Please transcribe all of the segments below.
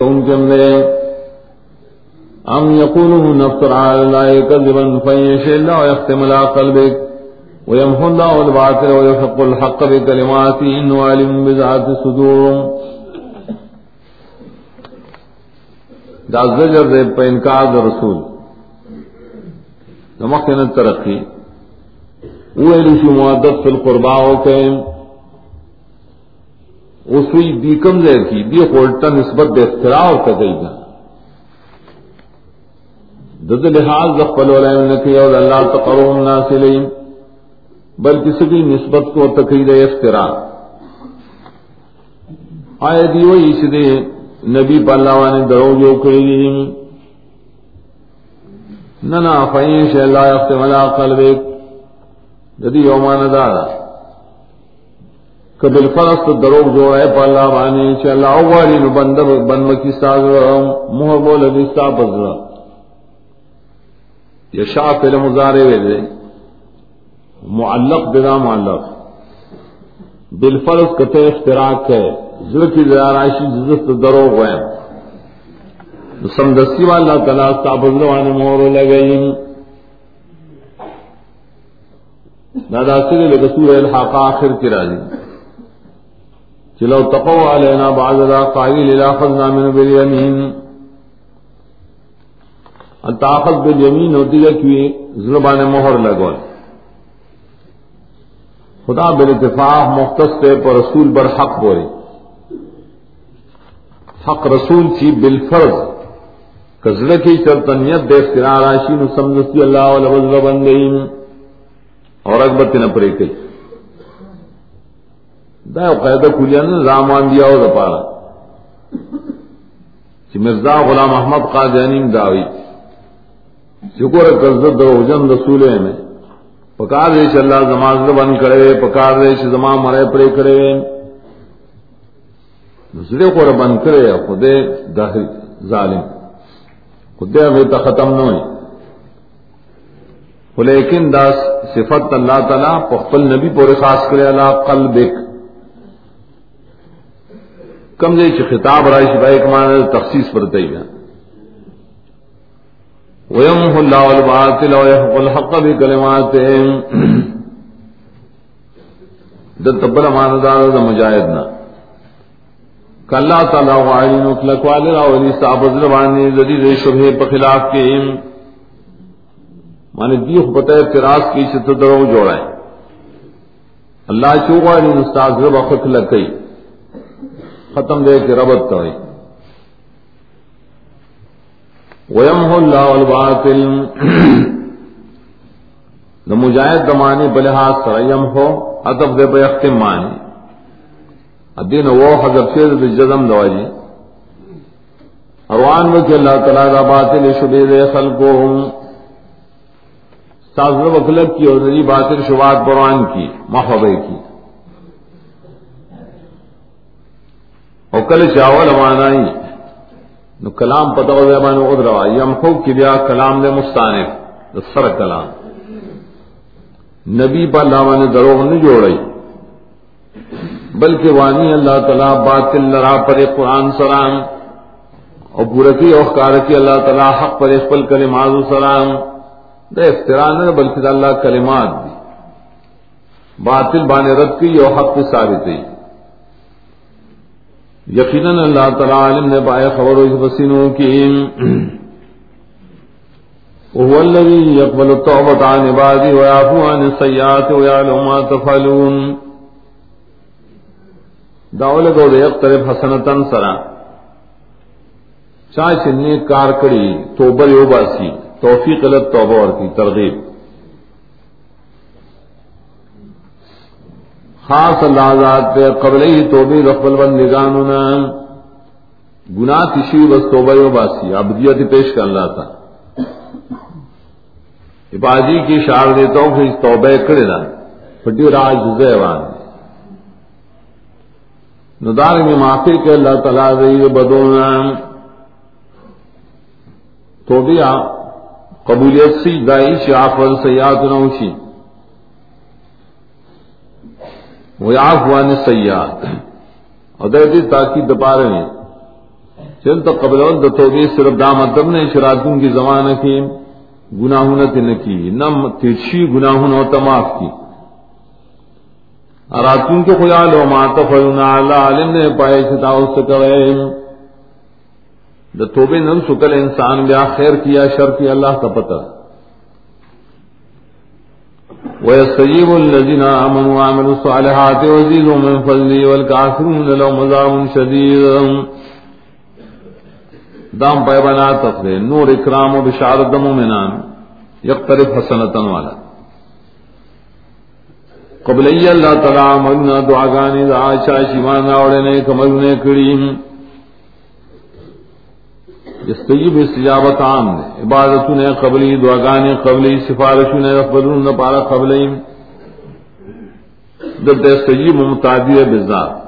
ممكن لي أم يقولوا نفتر على الله كذبا فينشئ الله ويختم على قلبك ويمحو الله الباطل ويحق الحق بكلماته إنه علم بذات الصدور دا زجر دے پہ انکار دا رسول. نمخن الترقی اوہلی شو معدد فی القربا القرباء وکیم اسی دی کم زیر کی دی خورتا نسبت دے اختراع کا گئی گا دد لحاظ دخل علیم نکی اور اللہ تقرون ناسلین بلکہ سبھی نسبت کو تقید اختراع۔ آئے دی وہی سدے نبی پالا نے درو جو کری دی نہ فائن شہ اللہ قلبک جدی یومان دارا کہ کبل فرست دروغ جو ہے پالا بانی چ اللہ اواری نو بند بند کی ساز منہ بول دی سا بزرا یہ شاہ فعل مضارع وے دے۔ معلق بنا معلق۔ بالفرض کتے اختراق ہے۔ ذل کی ذراشی جزت دروغ ہے۔ سمدستی والا تعالی سا بزرا نے مہر لگئی دادا سے لے سورہ الحاق آخر کی راضی۔ چلو تقو علینا بعض ذا قائل الى خذنا من بالیمین. التاخذ بالیمین ہوتی ہے کہ زبان مہر لگو خدا بالاتفاق مختص تے پر رسول بر حق بولی. حق رسول چی بالفرض. کزل کی چرتنیت دے اختراع راشی نو سمجھتی اللہ علیہ وزر بندین اور اکبت نہ پڑے کئی دا قاعدہ کلیا نے رامان دیا ہو دپارا کہ مرزا غلام احمد قادیانی داوی شکر قرضت دو جن رسول میں پکار دے چ اللہ زمان بند کرے پکار دے چ زمان مرے پڑے کرے دوسرے کو بند کرے خودے داخل ظالم. خودے ابھی تک ختم نہ ہوئی لیکن داس صفت اللہ تعالیٰ پخپل نبی پورے خاص کرے اللہ قلب ایک کم دے چ خطاب رائش بھائی کمان تخصیص پر دئی گا۔ ویم اللہ الباطل و يحق الحق بکلمات د تبر مان دار د مجاہد نا۔ کلا تعالی وعلی نو کلک والے را ولی صاحب زبانی زدی دے شبہ پر خلاف کے مانے دی پتہ اعتراض کی سے درو جوڑائیں۔ اللہ چوغانی استاد رب خط لکئی۔ ختم دے کے ربط کرے ویم اللہ الباطل۔ نہ مجاہد دمانی بلحاظ سریم ہو ادب دے بے اختم مانی ادین وہ حضرت سے جزم دواجی اروان میں کہ اللہ تعالیٰ کا باطل شبے دے خلقو ہوں سازر وکلت کی اور باطل شبات قرآن کی، محبے کی۔ او کل چاول مانائی نو کلام پتہ ہو زبان ادرا یم خو کی بیا کلام دے مستانف سر کلام. نبی پر لامان دروغ نہیں جوڑی بلکہ وانی اللہ تعالی باطل لرا پر قرآن سلام اور پورتی اوخار کی اللہ تعالی حق پر اقبل کلمات سلام دے افتران ہے بلکہ اللہ کلمات دی باطل بانے رد کی اور حق کی ثابت ہے یقیناً اللہ تعالی عالم نے پایا خبر اس بسینوں کی هو الذي يقبل التوبة عن عباده ويعفو عن السيئات ويعلم ما تفعلون۔ داول کو دے اقترب حسنتن سرا۔ چاہے چنی کار کری، توبہ یو باسی توفیق لت توبہ اور کی ترغیب۔ خاص اللہ ذات پہ قبل ہی توبی رقبل بند نگانونا گناہ تشی بس توبہ و باسی، عبدیت پیش کر اللہ تھا۔ عبادی کی شار دیتا ہوں کہ توبہ کرے نا پٹی راج زیوان۔ ندار میں معافی کے اللہ تعالیٰ رہی بدونا تو بھی قبولیت سی دائی شاف سیاحت نہ اچھی وہ آفوان سیاح ادیتی تاکید دپارے چل تو قبل توبے صرف دام ادب نے شراتون کی زمانہ کی گناہ نہ کی. نہ تیچھی گناہ نہ تماف کی. راتون کے خیال و ماتف عالم نے پائے چھتا اس کرے. دا توبے نن سکل انسان بیا خیر کیا، شر کی اللہ کا پتہ. ويستجيب الذين آمنوا وعملوا الصالحات وزيدوا من فضله والكافرون لهم عذاب شديد. دام پائے بنا تفرے نور اکرام و بشارت مومنان یقترف حسنتن والا. قبل اللہ تعالی منا دعا گانی دا آشا شیمان آوڑے نے، کمل نے کریم استجیب استجابت عام نے عبادت نے قبلی دعا گانی قبلی سفارش نے رفضون نہ پارا قبلی دد استجیب متعدی بذات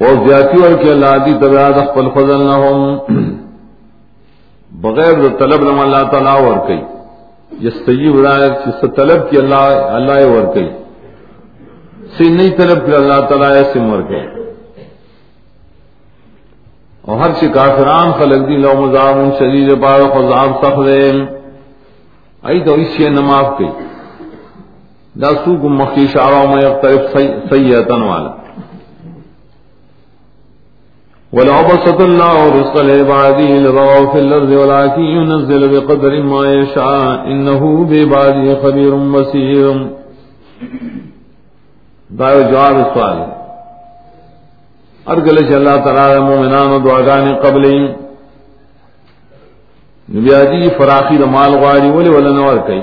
اور زیادتی اور کہ اللہ دی طبیعت اخبل فضل نہ ہوں بغیر طلب لم اللہ تعالیٰ اور کئی. جس تجیب رائے جس طلب کی اللہ اللہ اور کئی. سی نہیں طلب کی اللہ تعالیٰ ایسے مر گئے. اور ہر سے کافران خلق دی لو مزام شدید، بار خزاب سخلے ای تو اس سے نماف کی۔ داسو کو مخی شعروں میں اقترف سیئتن والا۔ ولو بسط الله رزق لعباده لبغوا في الأرض ولكن ينزل بقدر ما يشاء إنه بعباده خبير بصير۔ دائو جواب السؤال ارگل چ اللہ تعالی مومنان و دعاگان قبل نبی اجی جی فراخی د مال غاری ولی ولا نور کئی۔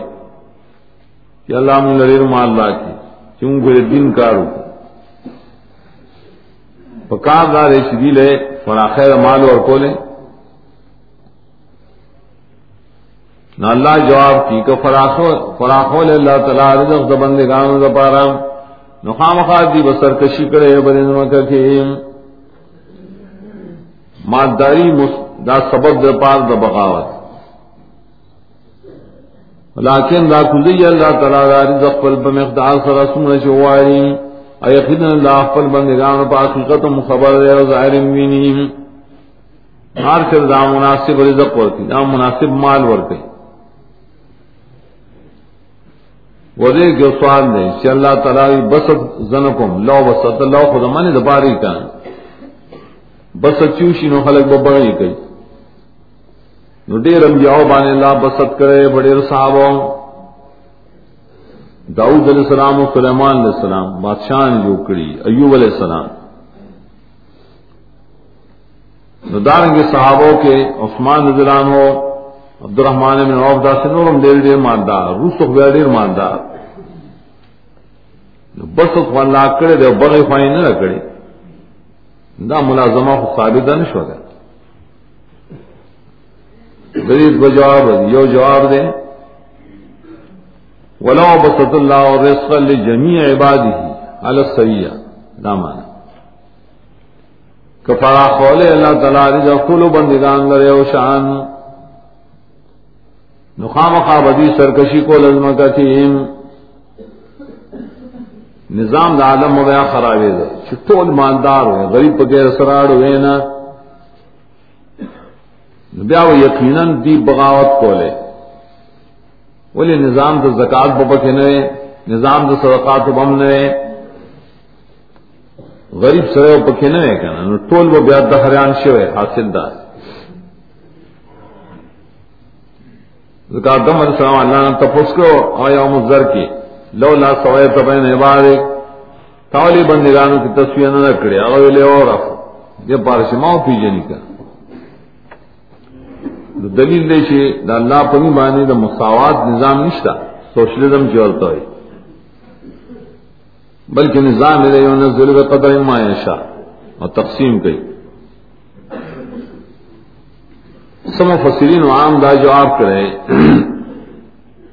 کہ اللہ من لریر مال لا کی کیوں گرے دین کارو۔ پکار دار شدی لے فراخی فراخیر مال اور کولے۔ نہ اللہ جواب کی کہ فراخو فراخو لے اللہ تعالی رزق د بندگانو د پارا۔ نو خامخا دی بسر کشی کرے بلند مکہ کہ ماداری دا سبب د پار د بغاوت. لیکن دا کلی اللہ تعالی دا رزق پر بمقدار سره سمجھ واری ایقین اللہ خپل بندگان په حقیقت خبر دی او ظاهر ویني ہر چر دا مناسب رزق ورکی، دا مناسب مال ورکی. ودے جو سوال دے چې اللہ تعالی بسط زنکم، لو بسط لو خود منی د باری کان. بسط چوشی نو خلق ببغی کوي نو ډیر انبیاء باندې الله بسط کرے، بڑے صحابوں داؤد علیہ السلام و سلیمان علیہ السلام بادشاہ جو کری، ایوب علیہ السلام۔ نداریں گے صحابوں کے عثمان نظران ہو عبد الرحمان میں عوف، دا سے نورم دیر دیر ماندار روس و دیر ماندار۔ بس خوان لا کرے دے، بغی خواہی نہ کرے۔ دا ملازمہ خود ثابت نہ شو گیا غریب بجواب یو جواب دیں ولو بسط اللہ اور رزق لجميع عباده على السریہ دامانا کفارا خول اللہ تعالی رزق کل بندگان لرے و شان. نخام خابدی سرکشی کو لزم کا تیم نظام دا عالم مغیا خرابے دا چھتول ماندار ہوئے غریب پکیر سراڑ ہوئے نا بیا وہ یقیناً دی بغاوت کو لے ولی نظام تو زکات ببک نئے نظام تو صدقات بم نئے غریب سرے پکے نئے کہنا ٹول وہ بیاد حریان شوے حاصل دار زکات دم علیہ السلام اللہ نے تپس کو آیا مزر کی لو لا سوائے تبین عبارک تاولی بندگانوں کی تصویر نہ کرے اگر لے اور یہ پارش ماؤ پیجے نہیں کر۔ دلیل دے چې د الله په باندې د مساوات نظام نشتا، سوشلزم چلتا ہے بلکہ نظام دے یو نزل قدر ما یشاء اور تقسیم کئی۔ سم فسرین عام دا جواب کرے۔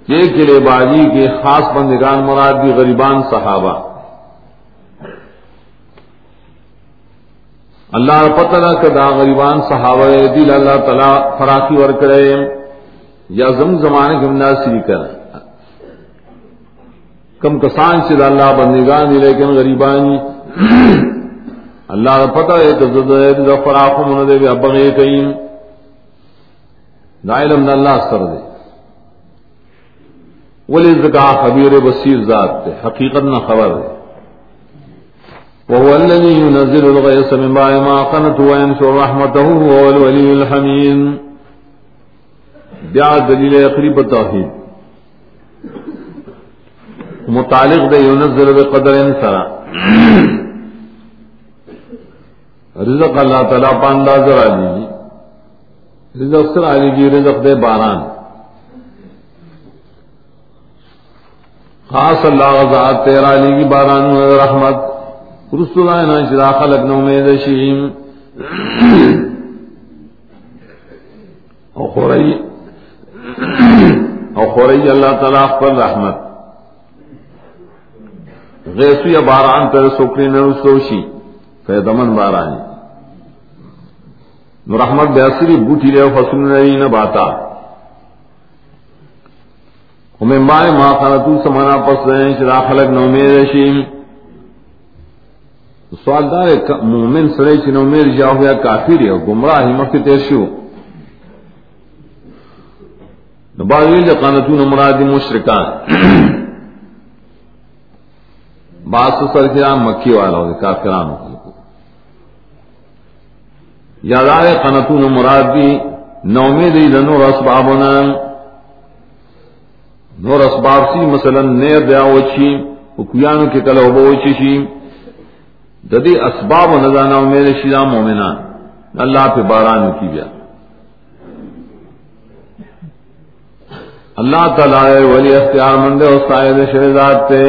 یہ کہ بازی کے خاص بندگان مراد بھی غریبان صحابہ۔ اللہ پتہ نہ کہ دا غریبان صحابہ دل اللہ تعالی فراخی ور کرے، یا زم زمانے کے مناسب کر کم کسان سے اللہ بندگان لیکن غریبانی اللہ کا پتہ ہے کہ زد دا فراق من دے ابغی کئیم دا اللہ سر دے۔ ولی ذکا خبیر بصیر ذات دے حقیقت نہ خبر دے وهو الذي ينزل الغيث من بعد ما قنطوا وينشر رحمته، وهو الولي الحميد۔ بیا دلیل اقریب توحید۔ متعلق دے، ينزل بقدر انسرا۔ رزق اللہ تعالیٰ پانداز علی۔ رزق سر علی جی رزق دے باران۔ خاص اللہ ذات تیرا علی کی باران رحمت۔ رسول آئینا شرا خلق نو میں دشیم او خوری او خوری اللہ تعالیٰ پر رحمت۔ غیسو یا باران تر سوکری سکری نرسوشی فیدمن بارانی۔ نو رحمت بیاسری بوٹی لے فصل نری نہ باتا ہمیں مائے ما خانتو سمانا پس رہے چرا خلق نو میرے شیم سوال دار مومن سرے چ نو میرے جا ہوا کافر ہے گمراہ ہی مکہ تیر شو۔ نباوی جو قانتون مراد مشرکان۔ بعض سر مکی والا ہو کافران۔ ہو یاد آئے قنتون مراد دی نومی دی لنور اسبابنا نور اسباب سی مثلا نیر دیا وچی، اکویانو کے کلو بوچی شی. ددی اسباب و نزانا میرے شیرا مومنان اللہ پہ باران کی بیا. اللہ تعالی ولی اختیار مندے اور سائد شہزاد تے.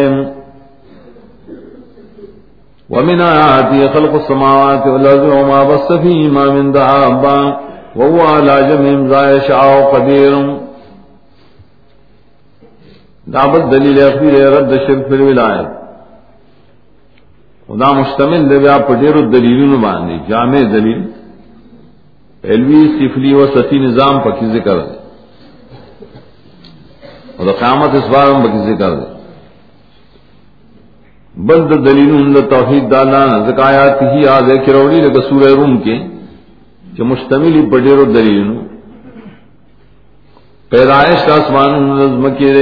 ومن آياته خلق السماوات والأرض وما بث فيهما من دابة وهو على جميع ذا يشاء قدير دعوت دلیل اخیر رد شرک فی الولایت خدا مشتمل دے بیا پٹیر دلیلوں باندې، جامع دلیل۔ علوی سفلی و ستی نظام پکی ذکر ہے اور قیامت اس بار ہم پکی ذکر ہے بند دلیل ان توحید دانا زکایات ہی آ گئے کروڑی لگا سورہ روم کے جو مشتمل بڈیرو دلیل پیدائش کا آسمان نظم کے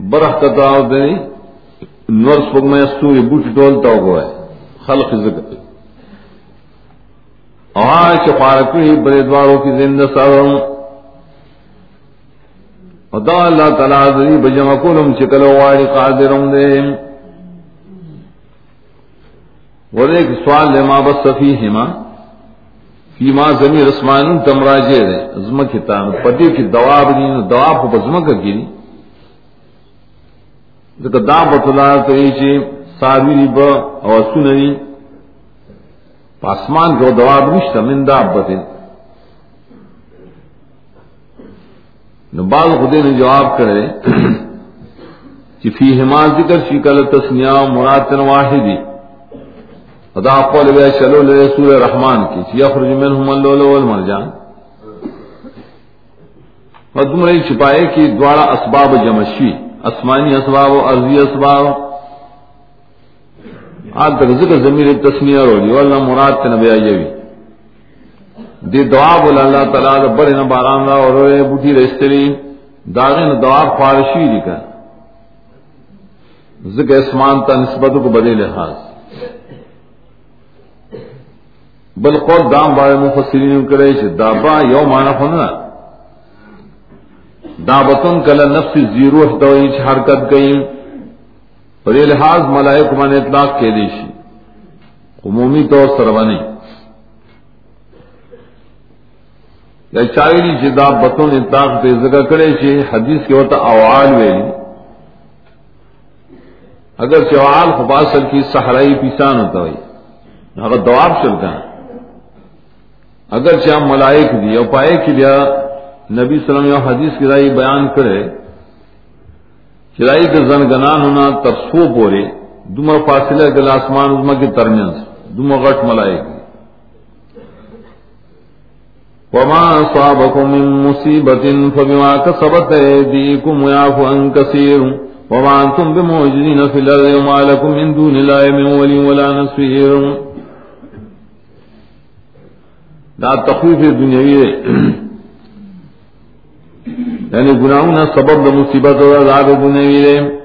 برخ کتا دے نور سپگ میں استوری بوٹ ڈولتا ہوا ہے خلق ذکر اور چپارکی بریدواروں کی زندہ ساروں اور دا اللہ تعالیٰ بجمع کلم چکلو واری قادرم دے۔ اور ایک سوال ہے ماں بس سفی ہما فی زمین رسمان تمراجے دے ازم کی تان، پتی کی دوا بنی دوا کو بزم کا گری ذکر دا بطلا تو چی ساروی ب اور سنری پاسمان کو دوا بنشتا من دا بتن نو بعض خدے نے جواب کرے کہ فی ہما ذکر شکل تسنیا مراتن واحدی. خدا قول بے چلو لے سور رحمان کی چی یخرج منہم اللولو والمرجان. فتم چھپائے کی دوارا اسباب جمشی اسمانی اسباب و ارضی اسباب. آج تک ذکر زمین تسمیہ رولی واللہ مراد کے نبی آئیوی دی دعا بولا اللہ تعالیٰ بڑے نباران را اور روئے بوٹی رستری داغین دعا فارشی لکھا ذکر اسمان تا نسبتوں کو بدے لحاظ. بل قول دام بارے مفسرین کرے چھ، دابا یو مانا ہونا دابتن کل نفس زیروح دوئی حرکت گئی پر یہ لحاظ ملائک من اطلاق کے دیشی عمومی طور سروانی یا چاہیلی جی چھ دابتن اطلاق دے ذکر کرے چھ حدیث کے ہوتا اوعال ویلی اگر چوال خباصل کی صحرائی پیسان ہوتا ہوئی، اگر دواب چلتا ہے اگر چاہ ملائک دی اور پائے کہ لیا نبی صلی اللہ علیہ وسلم حدیث کی رائی بیان کرے چرائی کے زن گنان ہونا ترسو پورے دمر فاصلہ گل آسمان ازما کے ترمین دمر غٹ ملائک وما صابكم من مصيبة فبما كسبت أيديكم ويعفو عن كثير وما أنتم بموجدين في الأرض وما لكم من دون الله من ولي ولا نصير دا تخویف دنیاوی ہے۔ یعنی گناہوں نہ سبب دا مصیبت اور عذاب دنیاوی ہے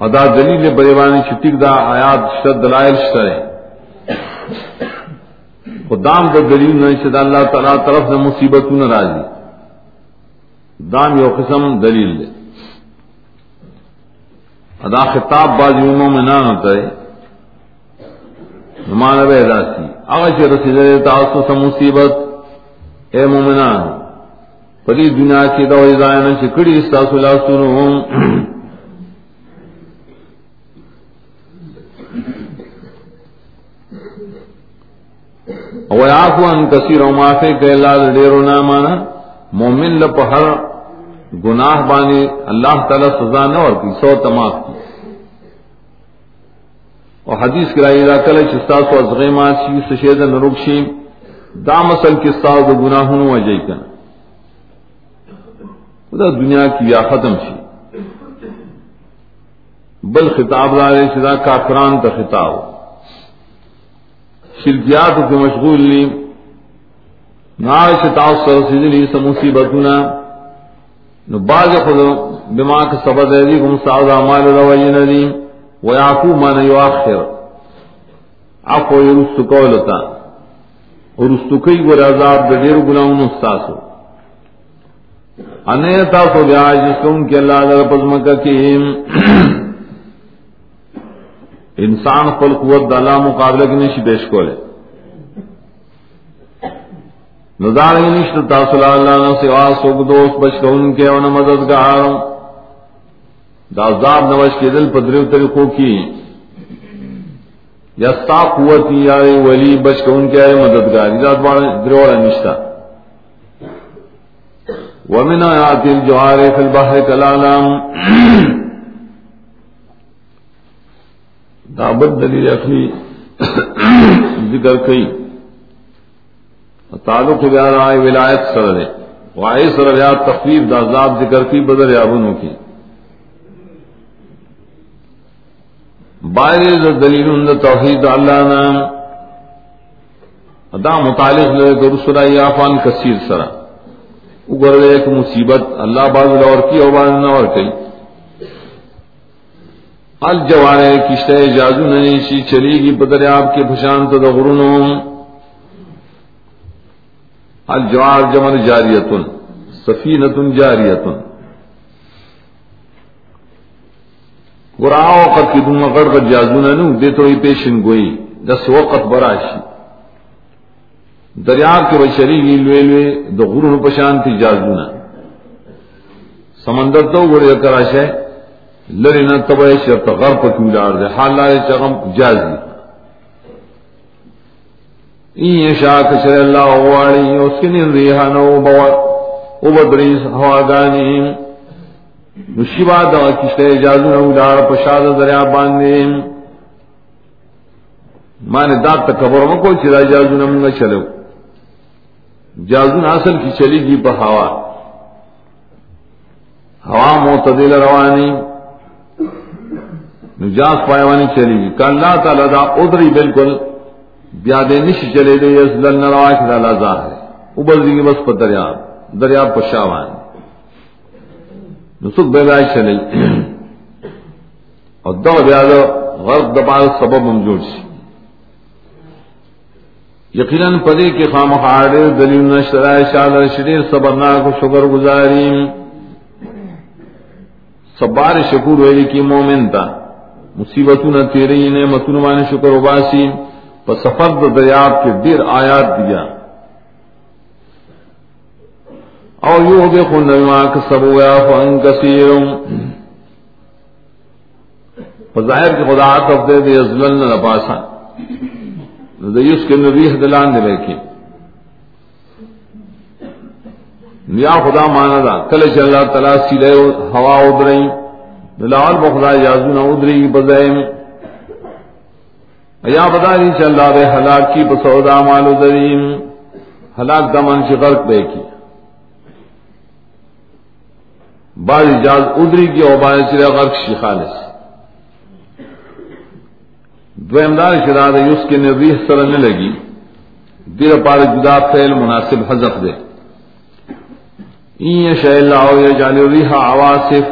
ادا دلیل بریوانی چھٹک دا آیات شد دلائل شترے خدام دا دلیل نہ شد اللہ تعالی طرف سے مصیبت نہ راضی۔ دام یو قسم دلیل دے۔ ادا خطاب بعض یوموں میں نہ ہوتا ہے۔ نمان بے راسی اگر رسید تاسو سم مصیبت۔ اے مومنان پری دنیا کی دو ازائن چکڑی استاسو لاسونو او یعفو ان کثیر او معافی کہ اللہ دیرو نامانا مومن لپ ہر گناہ بانی اللہ تعالی سزا نہ اور کی سو تماف کی اور حدیث کرائی را کل چستاس و ازغیمات شی سشید نرکشی دا مسل کستاس و گناہن و جئی کن دا دنیا کی یا ختم شی۔ بل خطاب دارے چدا کافران تا خطاب۔ شرکیات کے مشغول لی نار شتاو سر سیدلی سمصیبتنا نو باز خود بما کا سبب دی گم سعود اعمال روی ندیم۔ ویعفو مانا یواخر عفو یرستو کولتا ورستو کئی گر عذاب دا دیر گناہون استاسو۔ انے تاسو بیا جس کون کہ اللہ در پزمکہ کی انسان خپل قوت د الله مقابله کې نشي پیش کوله نظار نشته تاسو الله نه سوا سوګ دوست بچون کې او نه مددگار دا عذاب نوش کې دل په دریو طریقو کې یا ستا قوت یا ولی بچون کې ہے مددگار دا دریو نشتا. ومن آیات الجوار فی البحر کلالام دابت دلیل اخلی ذکر کئی. تعلق بیان آئے ولایت سر ہے وائے سر یا تخفیف دا عذاب ذکر کی بدر یا بنو کی. باہر دلیل اند توحید اللہ نام ادا متعلق لے کر رسول آفان کثیر سرا. اگر ایک مصیبت اللہ باز اور کی اور باز نہ اور کئی الجوارے کشتے جازو نہیں شی چلی گی بدر آپ کے پشان تو دغرون الجوار جمن جاریتن، سفینتن جاریتن. گراؤ قد کی دن مغر قد جازو ننو دے تو پیشن گوئی دس وقت براشی دریاب کے بچری گی لوے لوے دغرون پشان تھی جازو سمندر تو گڑے کراش ہے لری نہ تب شرط غر پر کیوں ڈار دے حال لائے چغم جازی این شاک شر اللہ والی اس کی نین ریحان بوا او بدری ہوا گانی نشیبا دا کشتے جازو نہ ڈار پشاد دریا باندے مانے دات تکبر مکو چرا جازو نہ منگا چلو۔ جازو اصل کی چلی گی پہ ہوا۔ ہوا معتدل روانی۔ نجاس پائے چلی گی۔ کہ اللہ تعالیٰ دا ادری بالکل بیادے نش چلے دے یس لل نروا کی اللہ ظاہر ہے۔ ابل دی بس پر دریاب دریاب پر شاوان بے بائے چلے اور دو بیاد غرب دبال سبب ممجوڑ سی یقیناً پدی کے خام خاڑے دلیل نشرائے شال شریر صبرناک شکر گزاری سبار شکور ویلی کی مومن تا۔ مصیبتوں نہ تیرے نے متنوان شکر اباسی پر سفر دریاب کے دیر آیات دیا۔ اور یو بے خون نما سب ہوا فن کثیر ظاہر کے خدا تف دے دے ازلن نہ پاسا اس کے نبی دلان دے رکھے نیا خدا مانا دا کل چل اللہ تعالیٰ سیلے ہوا ادرئی دلال بخدا یازو نہ ادری بزائم یا بدا نہیں چل رہا رہے ہلاک کی بسودا مال ادریم ہلاک دمن سے غرق بے کی. بعض اجاز ادری کی اور چرے غرق شی خالص. دویمدار شداد یوس کے نریح سر نے لگی. دیر پار جدا فعل مناسب حذف دے. این شاء اللہ یا جعل الریح عواصف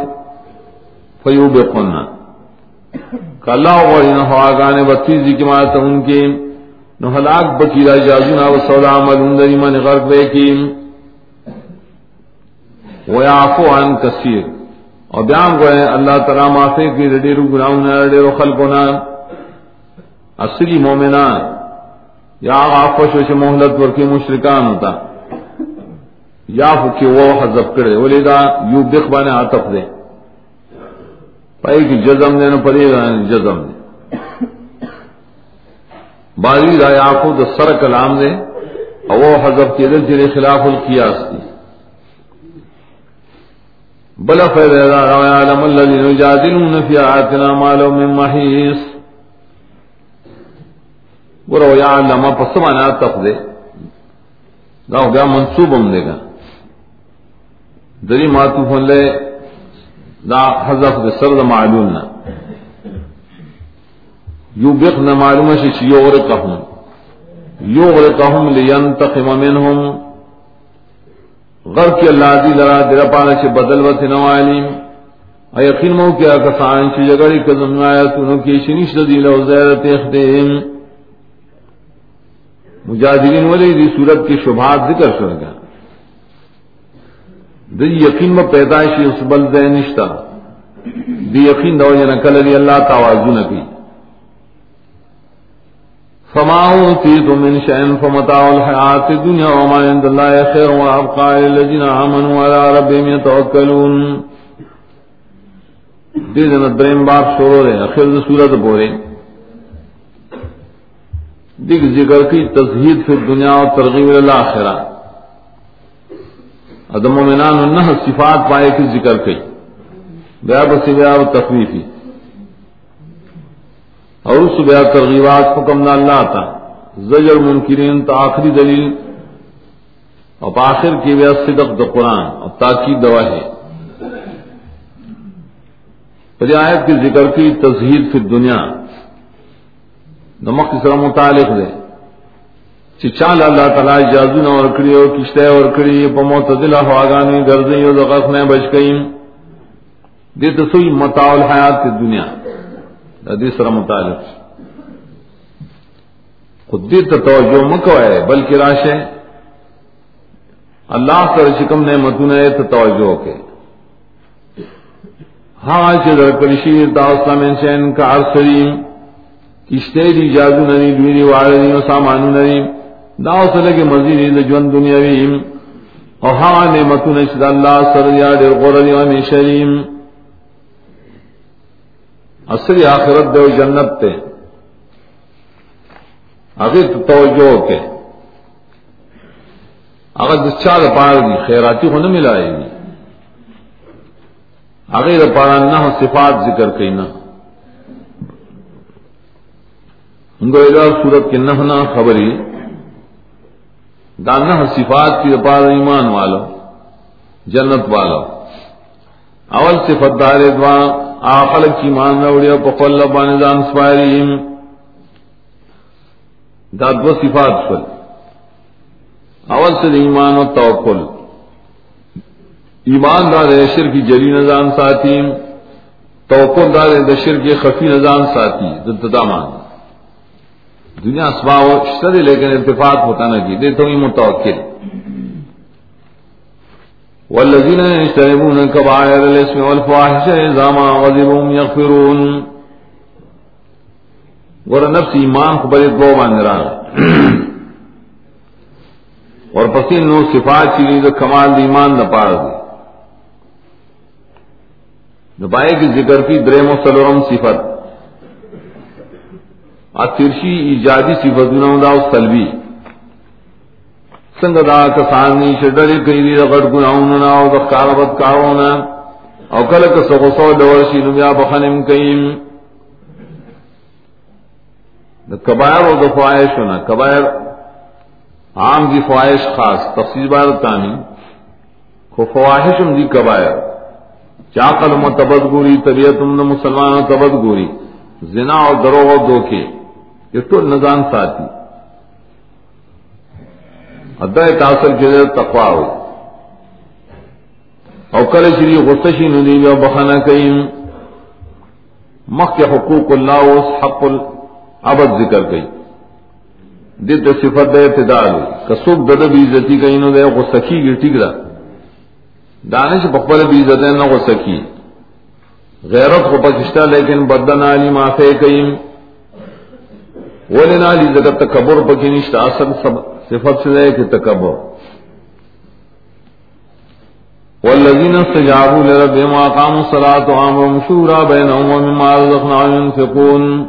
فیوب قلنا کلا غورین ہوا گانے بتیزی کی مارتا ان کے نو ہلاک بکی را جازونا و سودا عمل اندری من غرق بے کی ویعفو عن کثیر اور بیان گوئے اللہ تعالیٰ معافی کی رڈیرو گناہونا رڈیرو خلقونا اصلی مومنان، یا آفش وش محلت ورکی مشرکان ہوتا۔ یا فکی وہ حذف کرے ولی دا یو بخ بانے عطف دے۔ پائی کی جزم دے، نو پڑے گا یعنی جزم دے۔ بازی دا یعفو سر کلام دے او حذف کی دل جلے خلاف القیاس دی۔ بلا فیدہ دا یعلم اللہ لنجادلون فی آتنا مالو من محیص. گرو یا لما پس مانا تف دے. گا ہو گیا منصوب ہم دے گا. دری ماتو لے دا حذف دے سر دا معلوم نا. یو بق نہ معلوم ہے یو غرقہم یو غرقہم لینتقم منہم. غر کی اللہ دی لرا درا پانا چھ بدل و تنوالیم ایقین مو کیا کسان چھ جگڑی کزم آیا آیتونو کی شنیش دی لو زیرت اخدیم مجاہدین ولی دی صورت کی شبہات ذکر کر گا دی یقین میں پیدائشی اس بل دے دی یقین دو جنا کل اللہ توازو نبی فما اوتیت من شأن فمتاع الحیات الدنیا وما عند اللہ خیر و ابقاء للذین آمنوا على ربهم يتوکلون دی دن درین باب شروع رہے اخیر دی صورت بورے دگ ذکر کی تزہید فی دنیا اور ترغیب الاخرہ. ادم مومنان نہ صفات پائے کی ذکر کی بیا بس بیا تخویفی. اور اس بیا ترغیبات حکم نہ اللہ تھا زجر منکرین تا آخری دلیل۔ اور آخر کی بیا صدق د قرآن۔ اور تاکید دوا ہے۔ آیت کی ذکر کی تزہید فی دنیا نمک سر متعلق دے۔ چی چال اللہ تعالی اجازو نہ اور کڑی اور کشتے اور کڑی پا معتدل ہواگانی گردیں اور دغف میں بچ گئیم دے تو سوئی متاع الحیات کی دنیا دی سر متعلق. خود دی تو توجہ مکو ہے بلکہ راشے اللہ سر شکم نے متون ہے تو توجہ کے ہاں چدر کرشی داستہ میں شین کا سریم کشتے دی جادو نری دوری وارنی و سامانو نری داو سلے مزید دا جون دنیاوی او ہاں نعمتو نشد اللہ سر یا دیر غرلی و من اصلی آخرت دو جنت تے۔ اگر توجہ کے۔ اگر دچار پار دی، خیراتی کو نہ ملائے گی۔ اگر پارا نہ صفات ذکر کئی نہ۔ گوئے سورت کے نہنا خبری۔ دانا صفات کی پار ایمان والو جنت والو اول صفت دار دعا آخل کی مان روڑیا پقل باندان سوائریم دا دو صفات فل اول سے ایمان و توکل۔ ایمان دار شر کی جلی نظام ساتھی توکل دار شر کے خفی نظام ساتھی ددامان دنیا اسباب شر لیکن اتفاق ہوتا نہ جی دے تو ہی متوکل۔ والذین یجتنبون کبائر الاسم والفواحش اذا ما غضبوا یغفرون۔ ور نفس ایمان کو بڑے دو مان اور پسین نو صفات چیزیں تو کمال دی ایمان نہ پار دی۔ نبائے کی ذکر کی درم و سلورم صفت۔ اترشی ایجادی صفتونه دا او سلبی څنګه دا کسانی چې ډېر کوي د غړ ګناونه او د کاربت کارونه او کله که څو څو ډول شي نو بیا بخنم کوي د کبایر او د فواحشونه کبایر عام دی فواحش خاص تفصیل بار تانی. کو فواحشم دی کبایر چاقل متبد ګوري گوری، طبیعتم مسلمان تبد گوری. زنا اور دروغ و دوکے. یہ تو نظام ساتھی. ادا تاثر کے تقوا ہو اور کل شری غصشی ندی و بخانہ کئیم مخ کے حقوق اللہ اس حق العبد ذکر گئی دت صفت دے اعتدال کسوک دد بھی عزتی کہیں نو دے غصکی گی ٹھیک دا دانش بخبل بھی عزت ہے نہ غصکی غیرت کو پکشتہ لیکن بدن علی معافی کئیم ولنا لی زکت تکبر پکی نشتا اصل صفت سے دے کہ تکبر۔ والذین استجابوا لربهم وقاموا الصلاة وامرهم شورى بينهم ومما رزقناهم ينفقون۔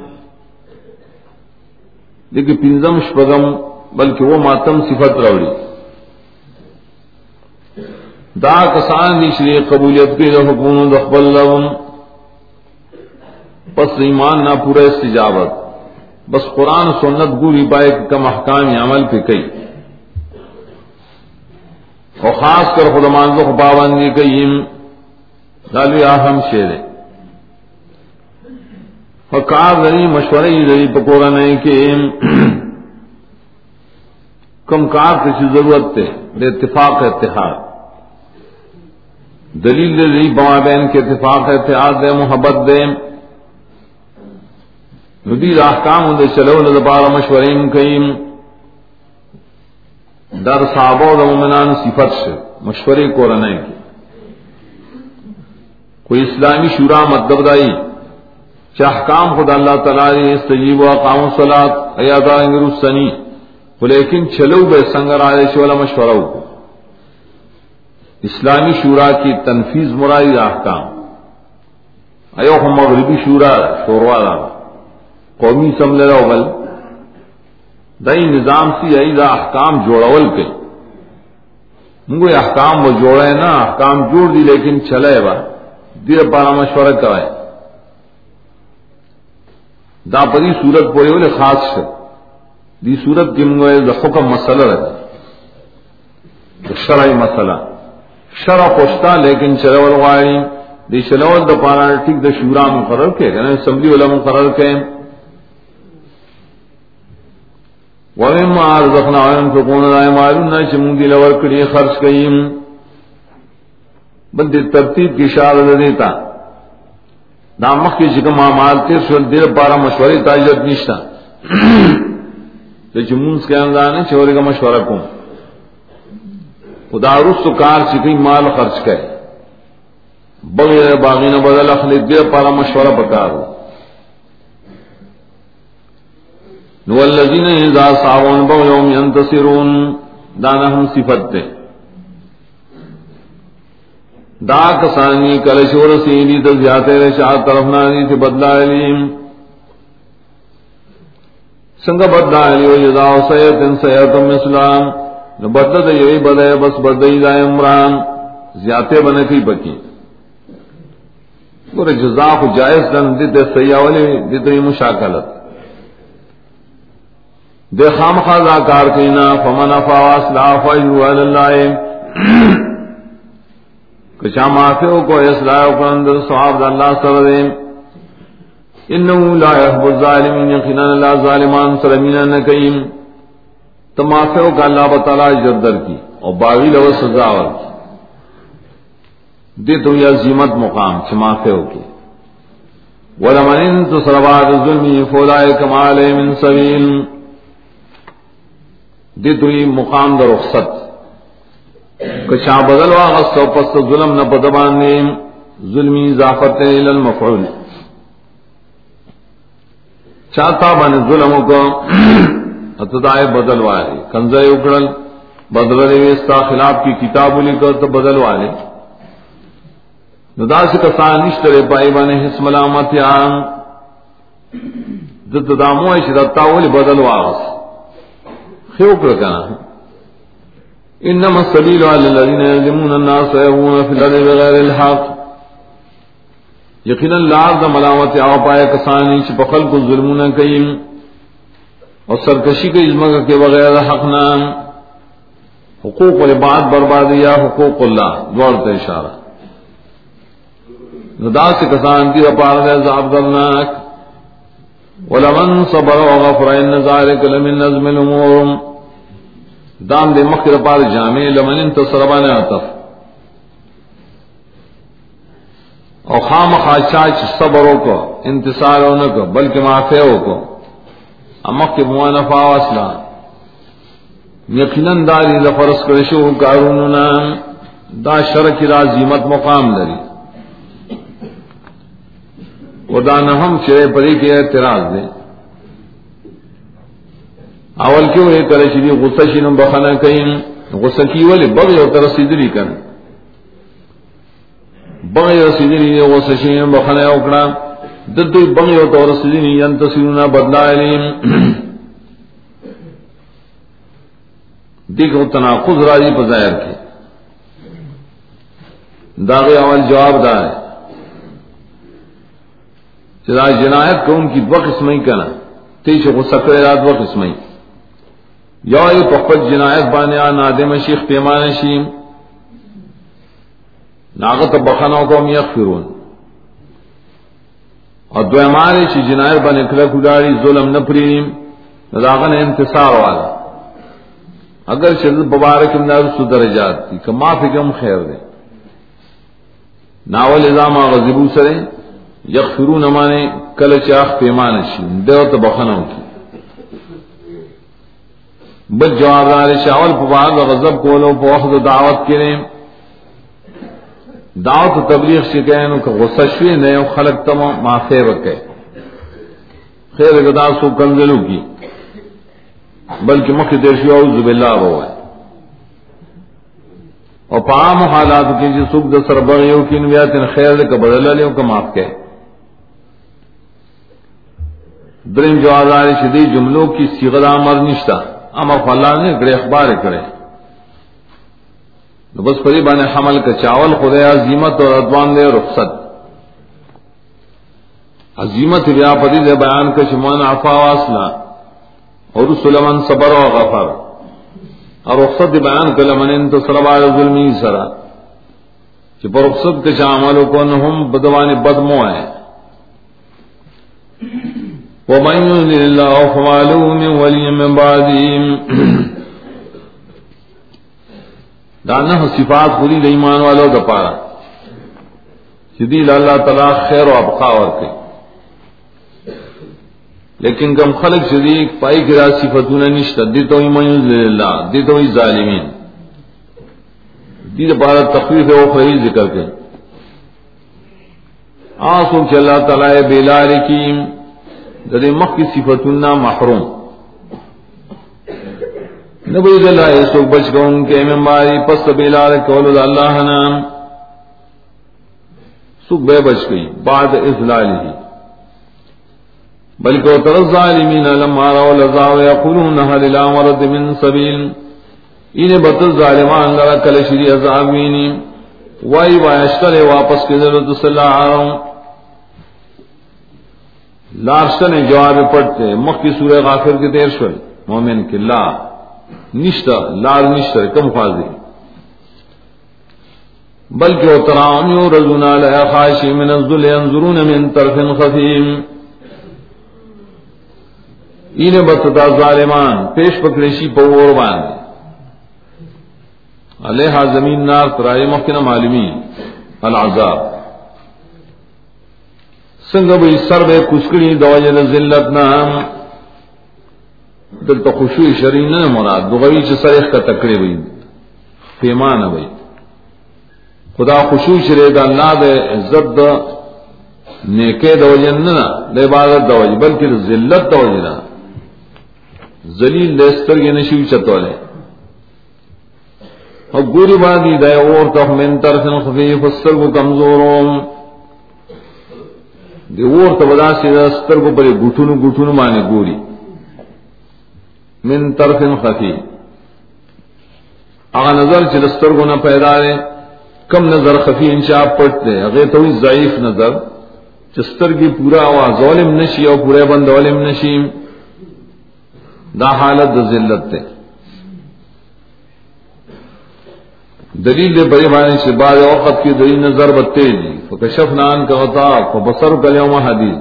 لیکن پنزم شپغم بلکہ وہ ماتم صفت روڑی دا کسان دی شری قبولیت کے حکومت اخبر لهم پس ایمان نہ پورا استجابت۔ بس قرآن سنت گوری پائے کم احکام عمل پہ کئی۔ اور خاص کر خود مانزو کو پابندی کئیم دالوی آہم شیر اور کار ذری مشورہ ذری پکورا نہیں کہ کم کار کسی ضرورت تے، بے اتفاق اتحاد۔ دلیل دلی بابین کے اتفاق اتحاد دے، محبت دے۔ ندی احکام دے چلو نہ بار مشورین کئیم در صحابہ و مومنان صفت سے مشورے کو رنے کی کوئی اسلامی شورا مطلب دائی چاہکام خدا اللہ تعالی نے استجیب و اقام صلات ایادا انگرو سنی لیکن چلو بے سنگر آئے والا مشورہ ہو اسلامی شورا کی تنفیز مرائی احکام. ایو ہم مغربی شورا شوروا قومی سمجھ رہا بل دئی نظام سی ای دا احکام جوڑول کے۔ منگو احکام وہ جوڑے نا، احکام جوڑ دی لیکن چلے با، دیر پارا مشورہ کرائے دا پری صورت پورے والے خاص سے دی صورت کی منگو دا حکم مسئلہ رہتا شرعی مسئلہ۔ شرع خوشتا لیکن چلول غاری دی چلول دا پارا ٹھیک دا شورا مقرر کے یعنی اسمبلی والا مقرر کے۔ ومما رزقنا ينفقون لا يمالون چمون دی لور کڑی خرچ کئیم بل دی ترتیب کی اشارہ دیتا دا مخ کی چکم آمال تیر شل دیر پارا مشوری تاجت نشتا ته تو چمون کے اندانے چوری کا مشورہ کن خدا رس تو کار چکی مال خرچ کرے بغیر باغین بدل اخلی دیر پارا مشورہ پکارو والذین اذا صاون بغیوم ینتصرون. دانا ہم صفت دے دا کسانی کل شور سیدی تا زیادہ رشاہ طرف نانی تی بدلا علیم سنگ بدلا علیو جزاو سیتن سیتن مسلام نو بدلا دا یوی بدے بس بدئی دا عمران. زیادہ بنکی بکی اور جزا کو جائز دن دیتے سیاولی دیتے مشاکلت. دے خام خاصا کار کینا، فمن افاواس لا فایو اللہ. کچا معافیو کو اصلاح کو اندر صحاب دا اللہ سر دے. انہو لا يحب الظالمین، یقینا اللہ ظالمان سلمین نکیم تمافیو کا اللہ بطالہ جردر کی اور باغی لو سزا کی. دے تو یہ عظیمت مقام چمافیو کی ولمن انتصر بعد ظلمی فولائک مالے من سبیل. دی دوی مقام در رخصت. کچا بدل واغست و پس ظلم نہ بدبان نے ظلمی اضافت الى المفعول چاہتا بن ظلم کو اتدائے بدل والے کنزے اکڑل بدل ریستا خلاف کی کتاب لکھ تو بدل والے ندا سے کسان نشترے پائی بنے حس ملامت یا دد دامو شرطا ولی بدل واغس واغست خیوک رکنا انما السبيل على الذين يظلمون الناس ويبغون في الارض بغير الحق۔ یقینا لار دا ملامت او پائے کسانی چھ بخل کو ظلمون کئیم۔ اور سرکشی کے ازمہ کے بغیر حق نام حقوق العباد برباد یا حقوق اللہ۔ دوڑ کا اشارہ۔ ندا سے کسان کی اپار ہے عذاب درناک ولمن صبر وغفر ان ذلك لمن نظم الامور. دام دے مخر پار جامع، لمن انتصر بان عطف. او خام خاشاچ صبروں کو انتصار انتصاروں کو بلکہ معافی معافیوں کو امک کے موانفا واسلا یقیناً داری لفرس کرشو کاروننا دا شرک رازیمت مقام لری. خدا نہ ہم چرے پری کے اعتراض دیں اول کیوں یہ کرے چلی غصہ شینم بخنا کہیں غصہ کی والے بغی اور ترسیدری کن۔ بغی رسیدری غصہ شینم بخنا اکڑا۔ ددوی بغی اور ترسیدری ینتصرون بدلا علیم۔ دیکھو تناقض راجی پر ظاہر کے داغی اول جواب دا ہے چلا جنایت کو ان کی دو قسمیں کنا؟ تیچ غصہ کرے رات دو قسمیں۔ یا ای پخپت جنایت بانے نادم شیخ پیمان شیم۔ ناغت بخنوں کو ہم یغفرون۔ اور دو امارے چی جنایت بانے کلک اڈاری ظلم نپریم ناغن انتصار والا۔ اگر شدت مبارک امداد سو درجات تھی کہ معافی کم خیر دے۔ ناول ازام غزبو سرے۔ یغفرون امانے کل چاخ پیمان شیم دیو تو بخنوں کی۔ بل جواب دار شاول پباد غضب کولو پو وقت دعوت کریں دعوت و تبلیغ شکین کا غصہ شوی نئے خلق تم معافی وکے خیر گدا سو کنزلو کی۔ بلکہ مکھ دیشی اعوذ باللہ ہوا ہے اور پام حالات کی جی سکھ دسر بغیو کی نویات خیر دے کا بدل لیو کا معاف کہ درم جو آزار شدید جملوں کی سیغد آمر نشتہ اما فلا نے گڑے اخبار کرے. بس پری بانے حمل کا چاول خدا عظیمت اور ادوان دے رخصت. عظیمت بیا پتی دے بیان کا شمان عفا واسنا. اور سلمن صبر و غفر. اور رخصت بیان کا لمن انت سربار ظلمی سرا. کہ پر رخصت کے شامل کو ہم بدوان بدمو ہے ومن يهد الله فما له من ولي من بعده. دانا صفات پوری ایمان والوں کا پارا. شدید اللہ تعالی خیر و ابقا اور کے لیکن کم خلق شدید پائی گرا صفتوں نے نشتہ دیتو ہی من اللہ دیتو ہی ظالمین. دید پارا تخفیف ہے وہ ذکر کے آسوں کہ اللہ تعالی بیلار کی ددے مخ کی صفتنا محروم. نبی اللہ سو بچ گون کے ممباری پس بیلار کول اللہ نام سکھ بے بچ گئی، بعد اضلال ہی. بلکہ تر الظالمین لما راوا لذا ويقولون هل الى مرد من سبيل ان بت ظالمان لرا کل شری عذابین وائی واشتر واپس کے ضرورت صلی اللہ علیہ لارشن جواب پڑھتے مخ کی سورہ غافر کے دیر شل مومن کے لا، نشتہ، لال نشتہ کم فاضی بلکہ وہ ترام یو رزونا لیا خاشی من الزل انظرون من طرف خفیم۔ این بتتا ظالمان، پیش پکڑیشی پور باندے علیہ زمین نار ترائے مخنا معلومی العذاب۔ سنگ بھائی سر بے کسکڑی دوجن ذلت نام۔ دل تو خوشی شرین نہ مراد، دغوی چ سرخ کا تکڑے ہوئی پیمان بھائی خدا خوشو شرے دا اللہ دے عزت دا نیکے دوجن نہ دے عبادت دوج بلکہ ذلت دوجنا ذلیل دستر یہ نشیو چتولے اور گوری بادی دے اور تو من طرف خفیف السر کو کمزوروں۔ دی اور ته ودا سي ستر کو بری ګټونو ګټونو باندې ګوري. من طرف خفي. هغه نظر چې ستر کو نه پیدا لري کم نظر خفي انشاء پټ دی. هغه ته ضعیف نظر، چې سترګي پورا وا ظالم نشي او پورا بند ظالم نشي دا حالت ذلت ته دلیل دے بڑی معنی سے بعض اوقات کی دلیل نظر بتے جی فکشف نان کا ہوتا فبصر کلیوم حدیث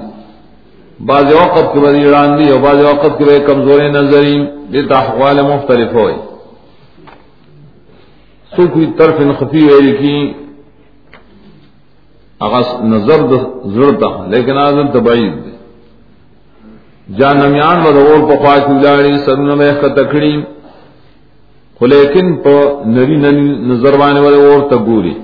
بعض وقت کے بدی اڑان دی اور بعض وقت کے کمزور نظری یہ احوال مختلف ہوئے. سو کوئی طرف خفی ہوئی کی اغس نظر ضرورتا لیکن آزم تبعید دے جان نمیان و دور پخوا کی تکڑی خو لیکن پا نری نری نظر وانے والے اور تگوری.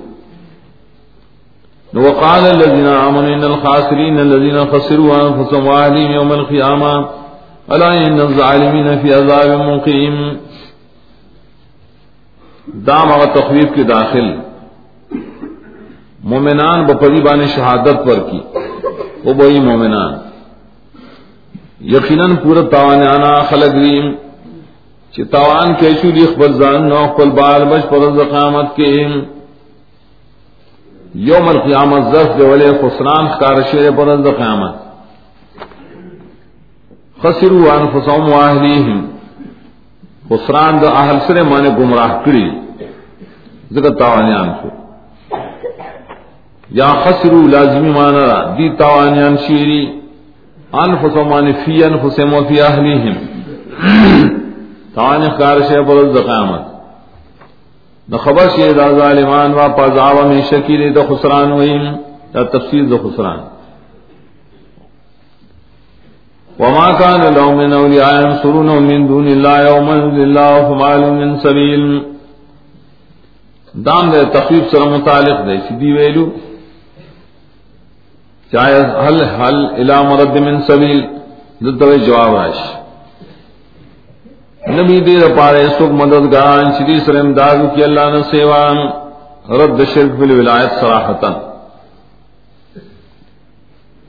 وقال الذين آمنوا إن الخاسرين الذين خسروا أنفسهم وأهلهم يوم القيامة ألا إن الظالمين في عذاب مقيم. دام اگر تخویف کے داخل. مومنان بپری بان شہادت پر کی. وہ بئی مومنان. یقیناً پورا تاوان آنا خلق ریم. چی تاوان کیسو لیخ بزان نو قل بال بش پر قیامت کے یوم القیامت ظرف دے والے خسران خکار شیر پرند قیامت. خسروا انفسهم واهليهم خسران د اهل سره معنی گمراه کړی ذکر تاوانیان شو. یا خسروا لازمی معنی را، دی تاوانیان شیری. انفسهم معنی فی انفسهم و فی اهلیهم تاوانی خکار شیر پرند قیامت. نہ خبر سے دا ظالمان وا پذاو میں شکیل د خسران وین دا تفسیر د خسران. وما كان لهم من اولیاء ينصرون من دون الله يوم الله فما من سبيل دام دے تخفیف سره متعلق دے سیدی ویلو؟ چاہے حل حل الى مرد من سبیل دتوے جواب راشي نبی دیر پارے سکھ مددگاران شدی سر امداد کی اللہ نے سیوان، رد شرک بل ولایت سراحتا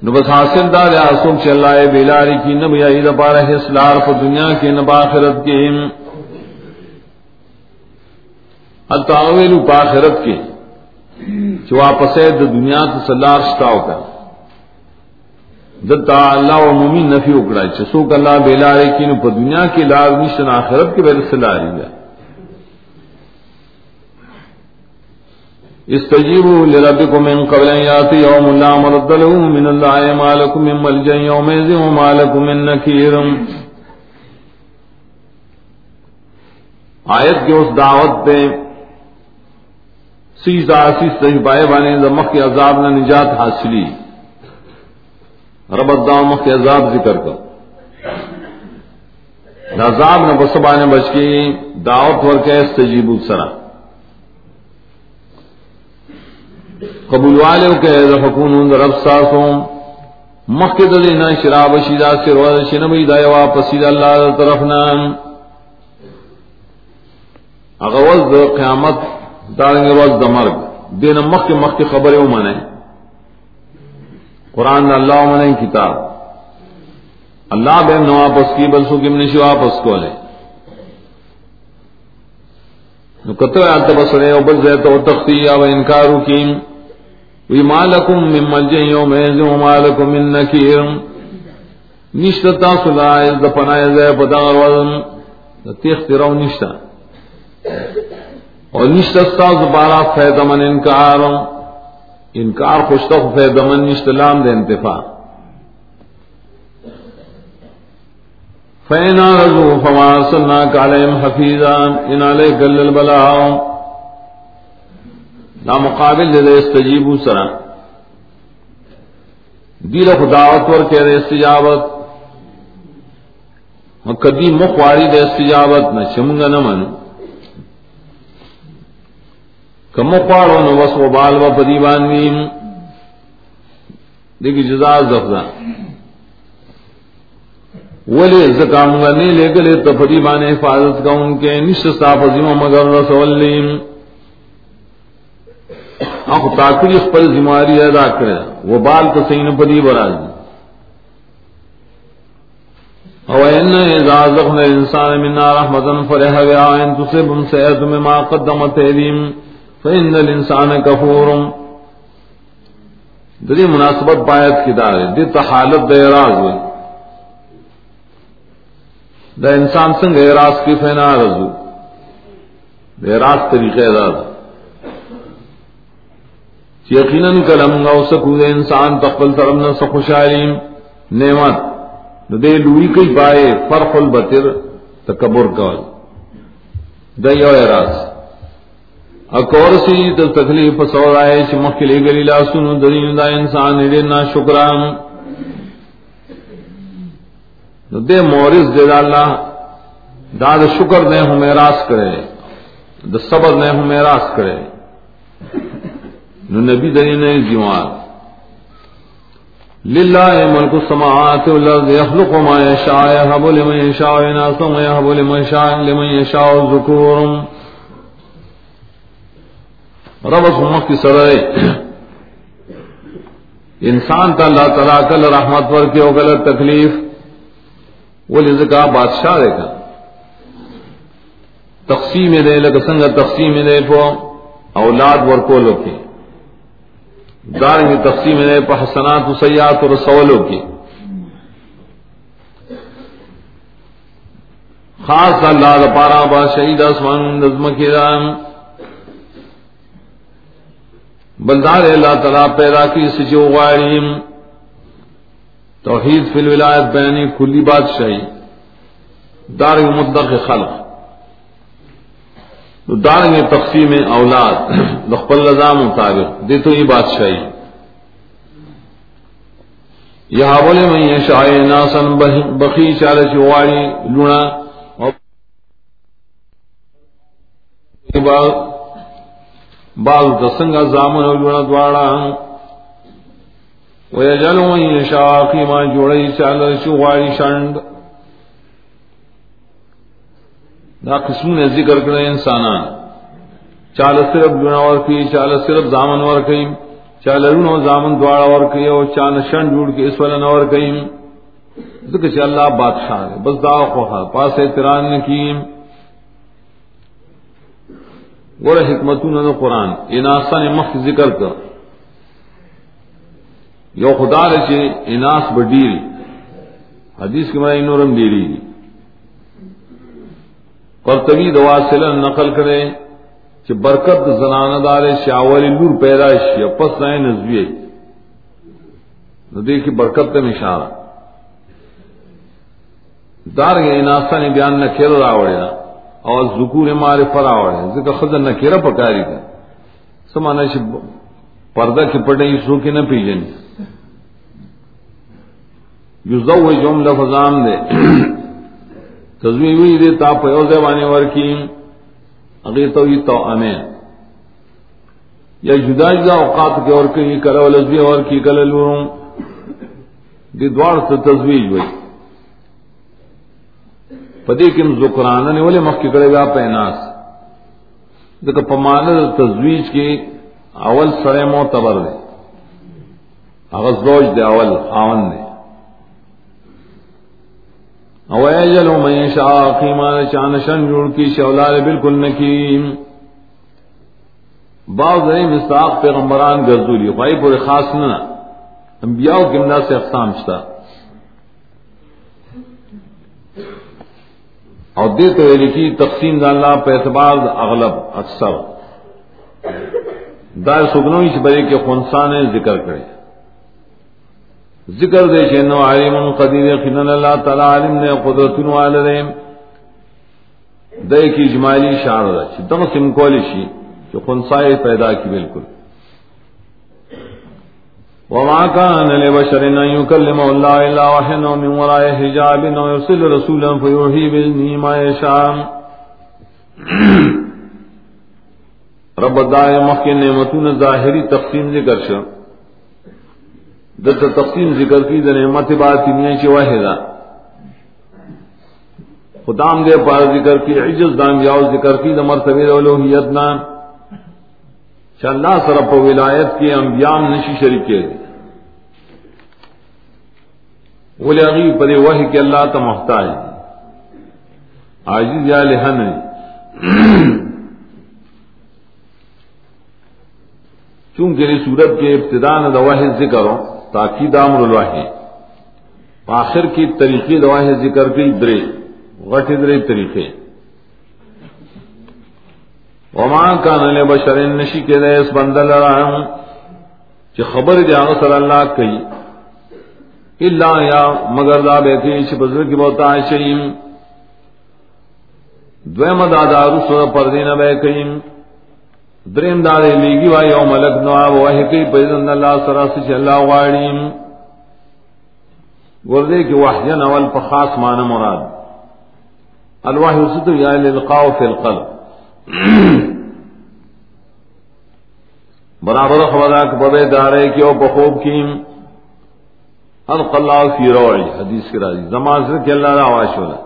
نو بس حاصل دار یا سکھ چل اللہ بیلاری کی نبی عید پارے حسلار پر دنیا کے نباخرت کے التاویل پاخرت کے جو واپس دنیا تو سلار شتاو کا دتا اللہ و مومی نفی اکڑا چسو کا اللہ بیلا رے کی نو دنیا کی لاز نشن آخرت کے بیل سے لاری گا۔ استجیبوا لربکم من قبل ان یاتی یوم لا مرد له من اللہ ما لکم من ملجا یوم ذی ما لکم من نکیر۔ آیت کے اس دعوت پہ سیزا سی صحیح بائے بانے زمخ کے عذاب نہ نجات حاصلی۔ رب الدام کے عذاب ذکر کر۔ عذاب نے بسبا نے بچ کی دعوت ور کے استجیب سرا قبول والے کے حکون رب ساسوں مکہ دلینا شراب شیدا سے روز شنبی دای واپس اللہ طرف نام اغوز قیامت دارنگ روز دمرگ دین مکہ مکہ خبریں مانے۔ قرآن اللہ من کتاب. اللہ بے نو واپس کی، بل سو کم نشی واپس کو لے کتو آلتا بسرے او بل زیتا و تختی یا و انکارو کیم. وی مالکم من ملجن یوم ایزن و مالکم من نکیر. نشتا تاسو لا از دا پنای زی پتاغر وزن دا تیخت رو نشتا. اور نشتا ستاسو بارا فیدا من انکارم انکار خوشتخ فیدمن نشتلام دے انتفاع۔ فینا رضو فما سننا کالیم حفیظان ان علی گل البلاء نا مقابل دے، استجیبو سرا۔ دیل خداوت ور کے دے استجابت۔ کدی مخواری دے، استجابت نہ چمگا نہ منو۔ کم پاڑو نو وس و بال و پدی بانویم دیکھ جزا زفزا ولی زکام غنی لے گلے تو پدی حفاظت کا ان کے نشت صاف عظیم مگر رسولیم اخو تاکری اس خپل زماری ادا کرے وہ بال تو سین پدی براز او ان اذا زخنا الانسان منا رحمتا فرح بها ان تصب سيئه مما قدمت ايديهم فإن الانسان کفور دلی مناسبت بایت کی دار. دی تو حالت دے راز ہوئی دا انسان سنگ اعراض کی فینا رضو. اعراض طریقے دار یقیناً کلم گا سکو انسان تقبل طرف نہ خوشحالیم نعمت. دے لوئی کئی پائے فرق البتر تکبر کا کول دئی راس اکور سی تو تکلیف سور آئے چمک کے لے گلی لا سن دین دا انسان نا شکران. دے مورس دے اللہ داد شکر نے ہوں میراث کرے د صبر نے ہوں میراث کرے۔ نو نبی دری نے جیوان۔ للہ ملک السماوات والارض يخلق ما يشاء يهب لمن يشاء اناثا ويهب لمن يشاء لمن يشاء الذكور رب سمخ کی سرائے۔ انسان تا اللہ تعالیٰ کل رحمت پر کے غلط تکلیف؟ وہ لذکا بادشاہ دے گا تقسیم دے لگ سنگ تقسیم دے پو اولاد ورکو لوکی۔ دارنگی تقسیم نے پحسنات و سیات اور رسولوں کی خاص اللہ پارا با شہید آسمان نظم کی رام بلدار اللہ تعالیٰ پیدا کی سجو غاریم۔ توحید فی الولایت بینی کلی بادشاہی۔ دارنگ مدق خلق۔ تو دارنگ تقسیم اولاد۔ لخل نظام مطابق۔ دے تو یہ بادشاہی۔ یہاں بولے میں یہ شاہ ناسن بخی چال چواری لونا۔ بعض دسنگا زامن او لونا دوارا ویجلو من یشاء قیما جوڑی چال چواری شنڈ دا قسمون ذکر کرے انسانان. چال صرف گناہ گناور کی چال صرف زامن ور کئی چال رونو زامن دوارا ور کئی اور چال شن جوڑ کے اس ولن ور کئی ذکر چا اللہ بادشاہ ہے بس دا خو خوخا پاس اعتران نکیم ور حکمتون نو قرآن. اناسا نے مخ ذکر کر یو خدا رچے اناس بڈیری حدیث کی مرائی نورم دیری دی. قرطبی دوا سلن نقل کرے کہ برکت زنان دار شاولی نور پیدائش یا پس نئے نزوی ندی کی برکت تے اشارہ. دار گئے ناسا نے بیان نہ کھیل راوڑے نا. اور ذکور مارے فراوڑے ذکر خزر نہ کھیرا پکاری کا سمانا چھ پردہ کی پڑے سو کی نہ پیجن۔ یزدو جملہ فضام دے۔ تزوی وی دے تا په یو ځواني ورکی هغه ته وی تو امین یا جدا جدا اوقات کې اور کې کله ولزوی اور کې کله لورم دې دوار ته تزویج وای پدې کې ذکرانه نه ولې مخکې کړه بیا په ناس. دغه په معنی تزویج کې اول سره معتبر دی. هغه زوج دی اول خاون دی. او ایجل من شاء قیمان چان شن جوڑ کی شولار بالکل نکیم بعض نہیں مستاق پیغمبران گردولی خواہی پورے خاص نہ انبیاء کی امداد سے اقسام چتا اور دے تو لکھی تقسیم اللہ پہ اعتبار اغلب، اکثر۔ دار سگنوں اس بڑے کے خنسان ذکر کرے۔ ذکر دے چھ نو علیم قدیر خنن اللہ تعالی علم نے قدرت والے دے کی اجمالی شان دا چھ دم سم کولی شی جو خنسائے پیدا کی بالکل۔ وما كان لبشر ان يكلم الله الا وحي من وراء حجاب او يرسل رسولا فيوحي باذنه ما يشاء. رب دائم مخکې نعمتونه ظاهري تقسیم ذکر شو. دت تقسیم ذکر کی د نعمت بات دنیا کی واحدہ خدام دے پار ذکر کی، عجز دان یاو ذکر کی د مرتبہ الوہیت نا چ اللہ سر په ولایت کی انبیاء نشی شریک کے ولی اغی پر وحی کہ اللہ تا محتاج. عاجز یا لہن چونکہ اس صورت کے ابتداء نہ وحی ذکر ہو تاکید امر الواحی آخر کی طریقے دواہ ذکر کی درے غٹ درے طریقے وما کا نل بشر نشی کے دے اس بندل رہا کہ خبر جاگ صلی اللہ کئی اللہ یا مگر دا بیتی چھ بزرگ کی بہتا شریم دویم دادا رسول پردین بے کئیم۔ دریم دادے لیگی وائی او ملک نواب واہی کئی پیدن اللہ سراسی چھ اللہ غاریم۔ گردے کی وحجن اول پا خاص معنی مراد۔ الوحی ستو یا للقاو فی القلب۔ برابر خبردہ کہ بڑے دارے کی او بخوب کیم حلق اللہ فی روعی حدیث کی راضی زمان سے کہ اللہ را آواش ہونا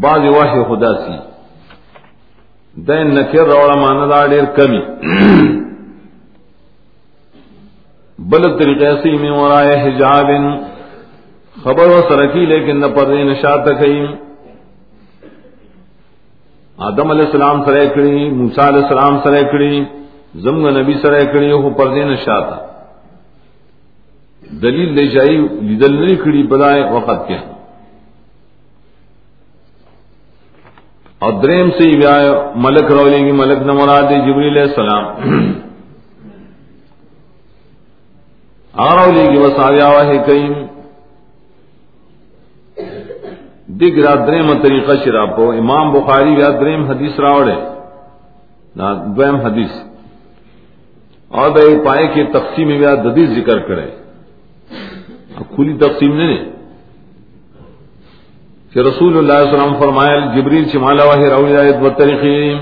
بعض واحد خدا سی۔ دین نکر روڑا مانا دا دیر کمی۔ بل طریقے سے میں ورائے حجاب خبر و سرکی لیکن نہ پردے نشات کئی۔ آدم علیہ السلام سرے کڑی، موسیٰ علیہ السلام سرے کڑی زمگ نبی سرے کڑی، وہ پردے نشاد نشاتا دلیل لے جائی لیدل نہیں کھڑی بدائے وقت کے اور دریم سے ملک رولے گی، ملک نمراد جبریل علیہ السلام۔ آرولے گی، بس آیا ہے کئی دگ را دریم طریقہ شراب کو امام بخاری یا دریم حدیث راوڑے۔ دویم حدیث۔ اور بھائی پائے کہ تقسیم یا ددی ذکر کرے۔ کھلی تقسیم نہیں کہ رسول اللہ صلی اللہ علیہ وسلم فرمایا، جبریل چمالا واہ راوی روایت و طریقے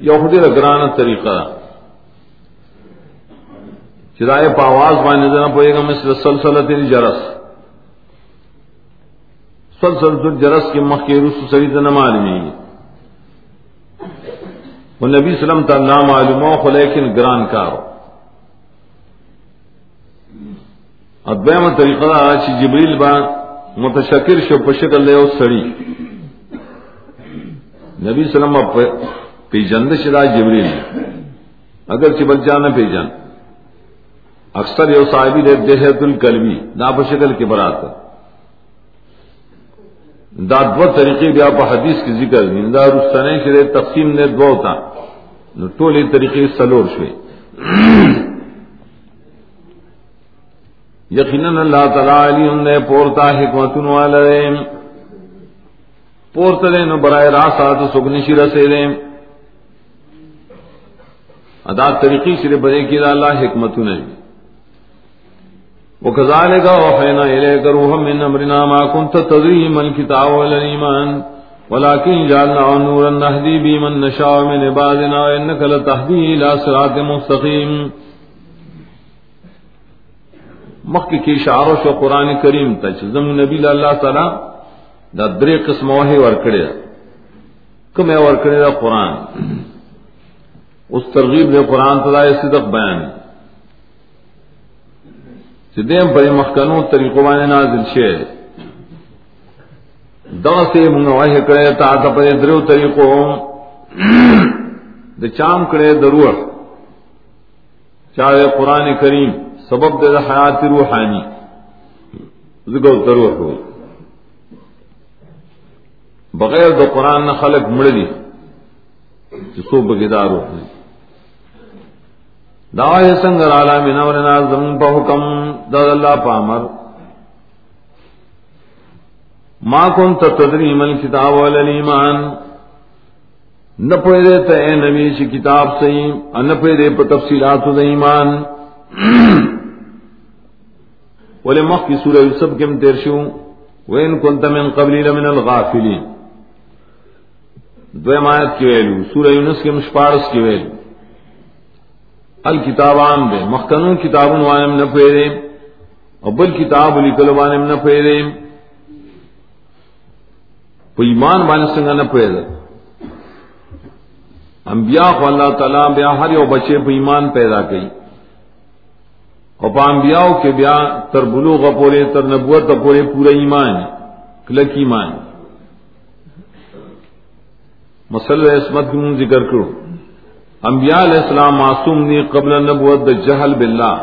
یہودی رگران طریقہ۔ چرائے پاواز بانے دینا پڑے گا، مثل سلسلہ تیری جرس سلسلت جرس کے مخ کے رس سری نہ معلومی۔ وہ نبی سلم تا نام معلوم ہو لیکن گران کارو۔ ادویم طریقہ دا چی جبریل با متشکر شو پشکل لے او سڑی نبی سلم پی جند شدا جبریل. اگر چی بچا نہ پی جان اکثر یو صاحبی دے دہت القلبی دا پشکل کے برات. دا دو طریقے بیا پا حدیث کی ذکر دی دا رستنے شدے تقسیم نے دو تا نو ٹولی طریقے سلور شوئے یقیناً اللہ تعالی علی نے پورتا حکمت والے پورت دے نو برائے راست آت سگنی شیر سے دے۔ ادا طریقی شر برے کی دا اللہ حکمت نے۔ وہ کزال گا وحینا الیک روحا من امرنا ما کنت تدریم الکتاب والایمان۔ ولكن جعلنا نورا نهدي بمن نشاء من عبادنا انك لتهدي الى صراط مستقيم مخ کی اشارہ شو قرآن کریم تچ زم نبی اللہ تعالی دا درے قسم وحی ورکڑے کم ورکڑے دا قرآن. اس ترغیب دے قرآن تدا صدق بیان. سدیم پر مخکنو طریقوں بانے نازل شے دا سے منگ وحی کرے تا تا پر درو طریقوں دا چام کرے ضرور چاہے قرآن کریم سبب دے حیات روحانی۔ زگو ضرور ہو بغیر دو قرآن نہ خلق مڑ دی جسو بگیدار ہو دعوی سنگر عالم نورنا زمین پا حکم داد اللہ پامر ما کون تدری کن تدریم الکتاب والایمان نہ پڑے دے تے نبی کتاب سیم نہ پڑے دے پر تفصیلات دا ایمان۔ ولے مخ کی سورہ یوسف کے تیر شو وین کنت من قبلی لمن الغافلین دو آیت کی ویلو، سورہ یونس کے مشپارس کی ویلو۔ الکتاب عام دے، مخکنون کتابن وانم نہ پیرے اور بل کتاب لکل وانم نہ پیرے پو ایمان بانے سنگا نہ پیرے انبیاء کو اللہ تعالیٰ بیا ہر یو بچے پو ایمان پیدا کئی۔ اور پامبیاؤ کے بیا تر بلوغ پورے تر نبوت پورے پورا ایمان کلک ایمان مسل عصمت کی من ذکر کرو انبیاء علیہ السلام معصوم نے قبل نبوت دا جہل باللہ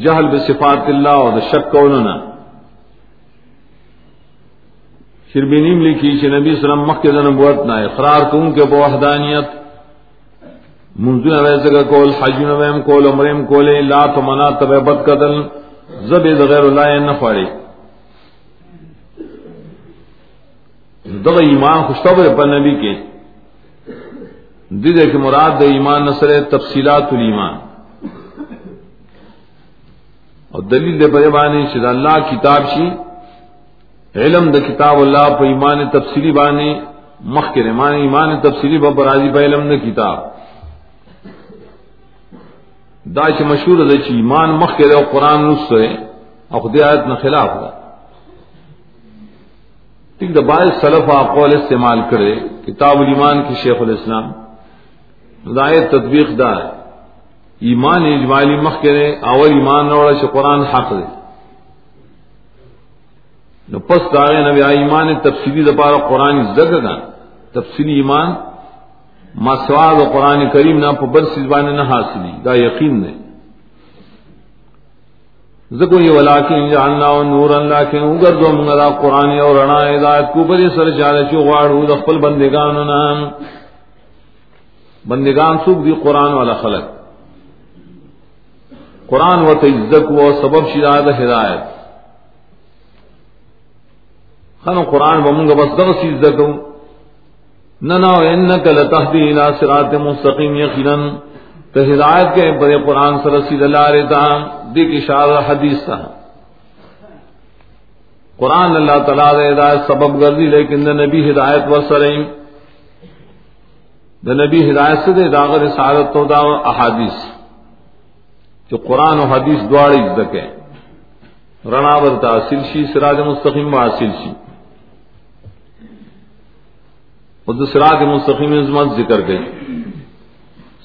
جہل بصفات اللہ اور دا شک کوننا شربینیم لکھی کہ نبی صلی اللہ علیہ وسلم مخ کے نبوت نہ اقرار کوں کہ بوحدانیت منزل ویسے کول حج نویم کول عمریم کولے لا تو منا تب بد قتل، زب غیر اللہ نہ پڑے دغ ایمان خوشخبر پر نبی کے۔ دے کہ مراد د ایمان نصر تفصیلات الایمان۔ اور دلیل دے بڑے بانی شد اللہ کتاب شی، علم د کتاب اللہ پہ ایمان تفصیلی بانی، مخ کے مان ایمان تفصیلی برازی پہ علم د کتاب۔ دا چې مشهور ده چې ایمان مخکې د قرآن نوسه او خدای آیت نه خلاف ده. ٹھیک دا باعث سلف اقوال استعمال کرے کتاب الایمان کی شیخ الاسلام. ہدایت تطبیق دا ایمان اجمالی مخ کرے اول ایمان نوڑا سے قرآن حق دے نو پس داغے نبی ایمان تفصیلی دپارا قرآن زگ دا تفصیلی ایمان ما سواد و قرآن کریم نہ پبر سزبان نہ حاصلی. دا یقین نے زکو یہ ولاکن جعلنا نور اللہ کے اگر دو منگا قرآن اور رنا ہدایت کو بری سر چالے چو غاڑو دخل بندگان نام بندگان سوک دی قرآن والا خلق. قرآن و تجزک و سبب شداد ہدایت. خانو قرآن و منگا بس دغ سیز دکو ننا انک لتہدی الى صراط مستقیم یقینا تو ہدایت کے بڑے قرآن سے رسید اللہ رہتا دیکھ اشارہ حدیث تھا۔ قرآن اللہ تعالیٰ دے ہدایت سبب گردی، لیکن دا نبی ہدایت و ورسرین دا نبی ہدایت سے دے داغر رسالت تو دا احادیث۔ جو قرآن و حدیث دواری دکے۔ رنا برتا حاصل شی سراج مستقیم حاصل شی۔ خود سراط مستقیم عظمت ذکر گئی۔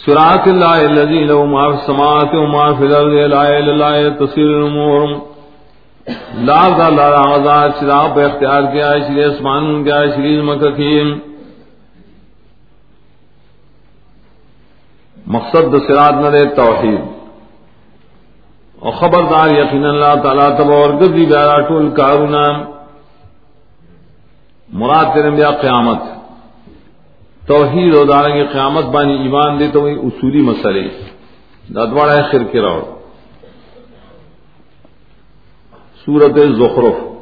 سراط اللہ الذی لو ما فی السماوات و ما فی الارض لا الہ الا اللہ تصیر الامور۔ لا ذا لا غزا چرا پہ اختیار کیا ہے شری اسمان کیا ہے شری مکہ مقصد سراط نہ توحید۔ اور خبردار یقین اللہ تعالیٰ تب اور گردی بیارا ٹول کارونا۔ مراد تیرے بیا قیامت۔ توحید و کی قیامت بانی ایمان دے تو وہی اصولی مسئلے دادواڑا ہے شرک راؤ۔ سورت زخرف۔